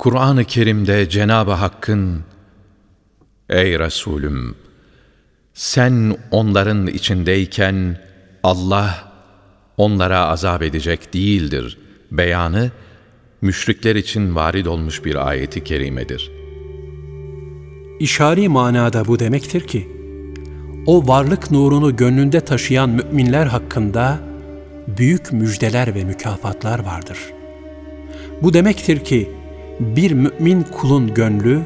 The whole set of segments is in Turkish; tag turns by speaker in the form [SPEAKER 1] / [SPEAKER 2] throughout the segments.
[SPEAKER 1] Kur'an-ı Kerim'de Cenab-ı Hakk'ın Ey Resulüm! Sen onların içindeyken Allah onlara azap edecek değildir beyanı müşrikler için varid olmuş bir ayeti kerimedir.
[SPEAKER 2] İşari manada bu demektir ki, o varlık nurunu gönlünde taşıyan müminler hakkında büyük müjdeler ve mükafatlar vardır. Bu demektir ki, bir mümin kulun gönlü,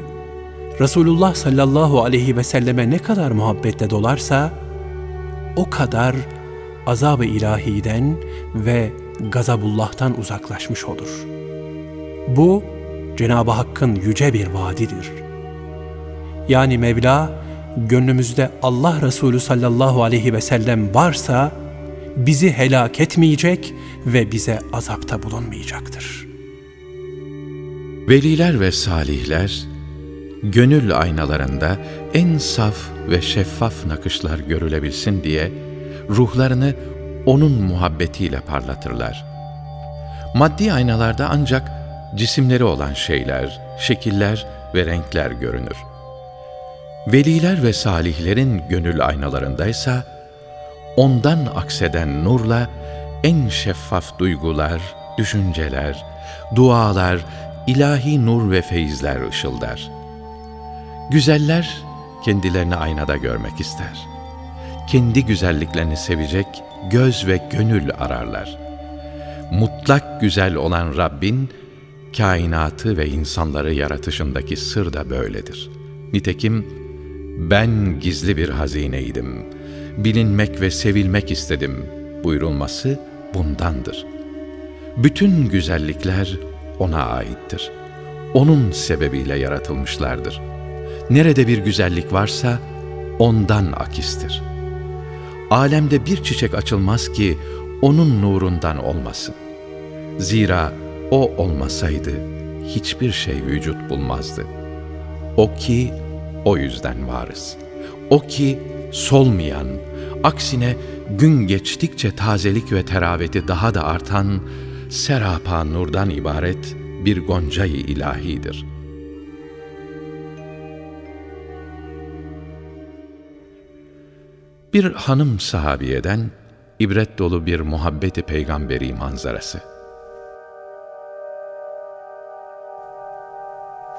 [SPEAKER 2] Resulullah sallallahu aleyhi ve selleme ne kadar muhabbetle dolarsa, o kadar azab-ı ilahiden ve gazabullah'tan uzaklaşmış olur. Bu, Cenab-ı Hakk'ın yüce bir vaadidir. Yani Mevla, gönlümüzde Allah Resulü sallallahu aleyhi ve sellem varsa, bizi helak etmeyecek ve bize azapta bulunmayacaktır.
[SPEAKER 1] Veliler ve salihler, gönül aynalarında en saf ve şeffaf nakışlar görülebilsin diye, ruhlarını onun muhabbetiyle parlatırlar. Maddi aynalarda ancak cisimleri olan şeyler, şekiller ve renkler görünür. Veliler ve salihlerin gönül aynalarındaysa, ondan akseden nurla en şeffaf duygular, düşünceler, dualar, ilahi nur ve feyizler ışıldar. Güzeller kendilerini aynada görmek ister. Kendi güzelliklerini sevecek göz ve gönül ararlar. Mutlak güzel olan Rabbin, kainatı ve insanları yaratışındaki sır da böyledir. Nitekim, ben gizli bir hazineydim, bilinmek ve sevilmek istedim buyurulması bundandır. Bütün güzellikler O'na aittir. O'nun sebebiyle yaratılmışlardır. Nerede bir güzellik varsa O'ndan akistir. Alemde bir çiçek açılmaz ki O'nun nurundan olmasın. Zira O olmasaydı hiçbir şey vücut bulmazdı. O ki o yüzden varız. O ki solmayan, aksine gün geçtikçe tazelik ve teraveti daha da artan, serapa nurdan ibaret bir goncayı ilahidir. Bir hanım sahabiyeden ibret dolu bir muhabbeti peygamberi manzarası.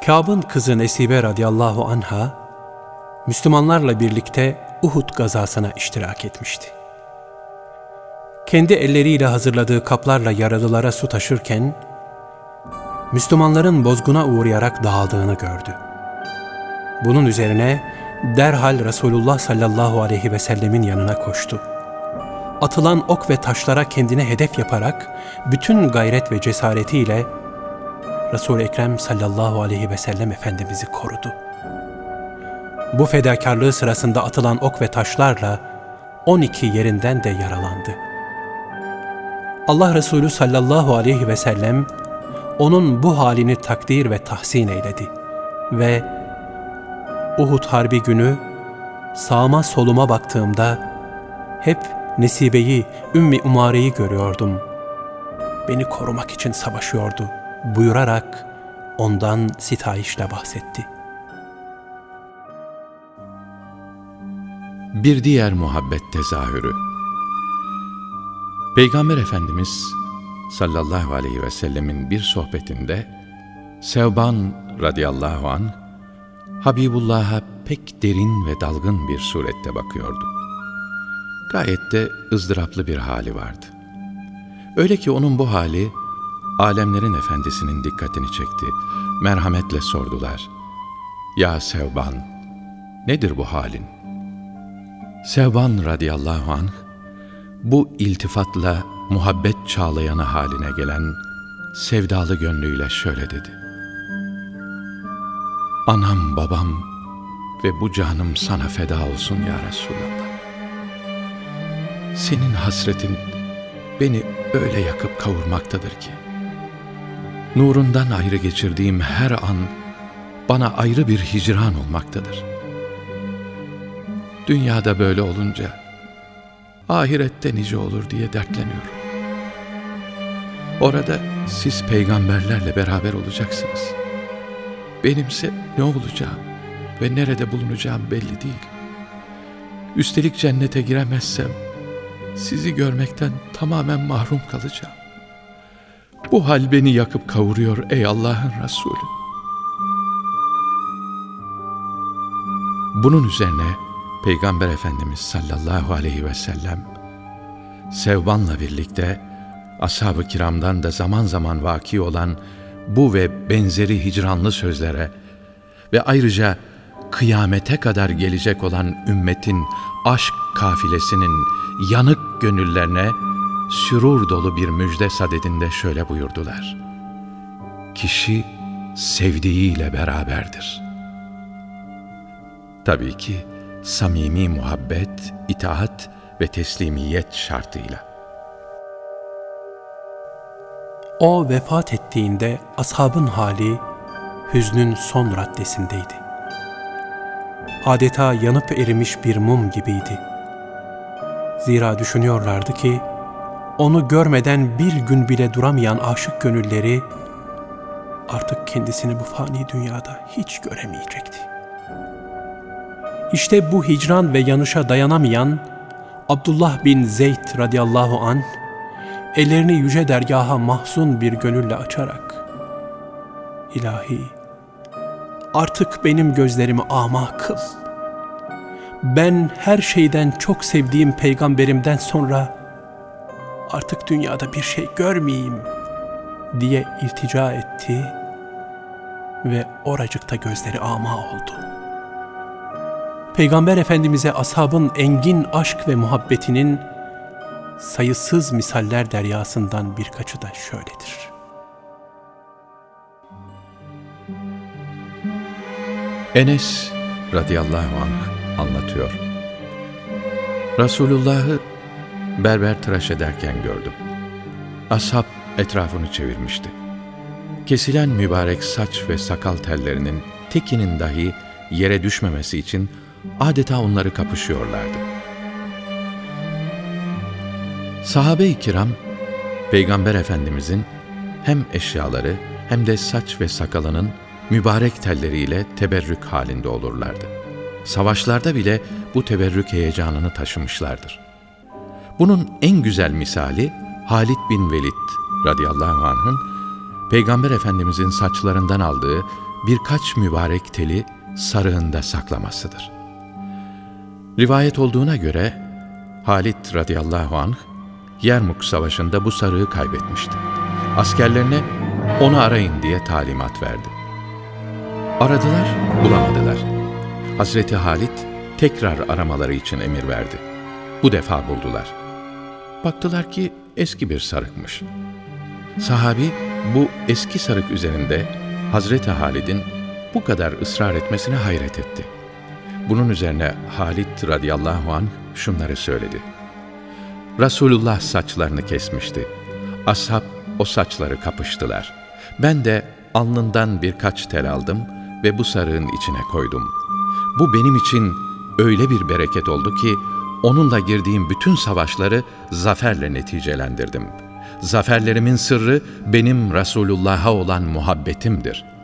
[SPEAKER 2] Kâb'ın kızı Nesibe radıyallahu anha, Müslümanlarla birlikte Uhud gazasına iştirak etmişti. Kendi elleriyle hazırladığı kaplarla yaralılara su taşırken, Müslümanların bozguna uğrayarak dağıldığını gördü. Bunun üzerine derhal Resulullah sallallahu aleyhi ve sellemin yanına koştu. Atılan ok ve taşlara kendine hedef yaparak bütün gayret ve cesaretiyle Resul-i Ekrem sallallahu aleyhi ve sellem Efendimiz'i korudu. Bu fedakarlığı sırasında atılan ok ve taşlarla 12 yerinden de yaralandı. Allah Resulü sallallahu aleyhi ve sellem onun bu halini takdir ve tahsin eyledi ve Uhud Harbi günü sağıma soluma baktığımda hep Nesibe'yi, Ümmi Umare'yi görüyordum. Beni korumak için savaşıyordu buyurarak ondan sitayişle bahsetti.
[SPEAKER 1] Bir diğer muhabbet tezahürü Peygamber Efendimiz sallallahu aleyhi ve sellemin bir sohbetinde Sevban radıyallahu an Habibullah'a pek derin ve dalgın bir surette bakıyordu. Gayet de ızdıraplı bir hali vardı. Öyle ki onun bu hali alemlerin efendisinin dikkatini çekti. Merhametle sordular. Ya Sevban, nedir bu halin? Sevban radıyallahu anh, bu iltifatla muhabbet çağlayanı haline gelen sevdalı gönlüyle şöyle dedi. Anam babam ve bu canım sana feda olsun ya Resulallah. Senin hasretin beni öyle yakıp kavurmaktadır ki, nurundan ayrı geçirdiğim her an bana ayrı bir hicran olmaktadır. Dünyada böyle olunca ahirette nice olur diye dertleniyorum. Orada siz peygamberlerle beraber olacaksınız. benimse ne olacağım ve nerede bulunacağım belli değil. Üstelik cennete giremezsem sizi görmekten tamamen mahrum kalacağım. Bu hal beni yakıp kavuruyor ey Allah'ın Resulü. Bunun üzerine Peygamber Efendimiz sallallahu aleyhi ve sellem Sevban'la birlikte ashab-ı kiramdan da zaman zaman vaki olan bu ve benzeri hicranlı sözlere ve ayrıca kıyamete kadar gelecek olan ümmetin aşk kafilesinin yanık gönüllerine sürur dolu bir müjde sadedinde şöyle buyurdular. Kişi sevdiğiyle beraberdir. Tabii ki samimi muhabbet, itaat ve teslimiyet şartıyla.
[SPEAKER 2] O vefat ettiğinde ashabın hali hüznün son raddesindeydi. Adeta yanıp erimiş bir mum gibiydi. Zira düşünüyorlardı ki, onu görmeden bir gün bile duramayan aşık gönülleri artık kendisini bu fani dünyada hiç göremeyecekti. İşte bu hicran ve yanışa dayanamayan Abdullah bin Zeyd radıyallahu an ellerini yüce dergaha mahzun bir gönülle açarak İlahi artık benim gözlerimi ama kıl. Ben her şeyden çok sevdiğim peygamberimden sonra artık dünyada bir şey görmeyeyim diye iltica etti ve oracıkta gözleri ama oldu. Peygamber Efendimiz'e ashabın engin aşk ve muhabbetinin sayısız misaller deryasından birkaçı da şöyledir.
[SPEAKER 1] Enes radıyallahu anh anlatıyor. Resulullah'ı berber tıraş ederken gördüm. Ashab etrafını çevirmişti. Kesilen mübarek saç ve sakal tellerinin tekinin dahi yere düşmemesi için adeta onları kapışıyorlardı. Sahabe-i kiram, Peygamber Efendimizin hem eşyaları hem de saç ve sakalının mübarek telleriyle teberrük halinde olurlardı. Savaşlarda bile bu teberrük heyecanını taşımışlardır. Bunun en güzel misali Halid bin Velid radıyallahu anh'ın Peygamber Efendimizin saçlarından aldığı birkaç mübarek teli sarığında saklamasıdır. Rivayet olduğuna göre Halid radıyallahu anh Yermuk Savaşı'nda bu sarığı kaybetmişti. Askerlerine onu arayın diye talimat verdi. Aradılar, bulamadılar. Hazreti Halit tekrar aramaları için emir verdi. Bu defa buldular. Baktılar ki eski bir sarıkmış. Sahabi bu eski sarık üzerinde Hazreti Halid'in bu kadar ısrar etmesine hayret etti. Bunun üzerine Halid radıyallahu anh şunları söyledi. Resulullah saçlarını kesmişti. Ashab o saçları kapıştılar. Ben de alnından birkaç tel aldım ve bu sarığın içine koydum. Bu benim için öyle bir bereket oldu ki onunla girdiğim bütün savaşları zaferle neticelendirdim. Zaferlerimin sırrı benim Resulullah'a olan muhabbetimdir.''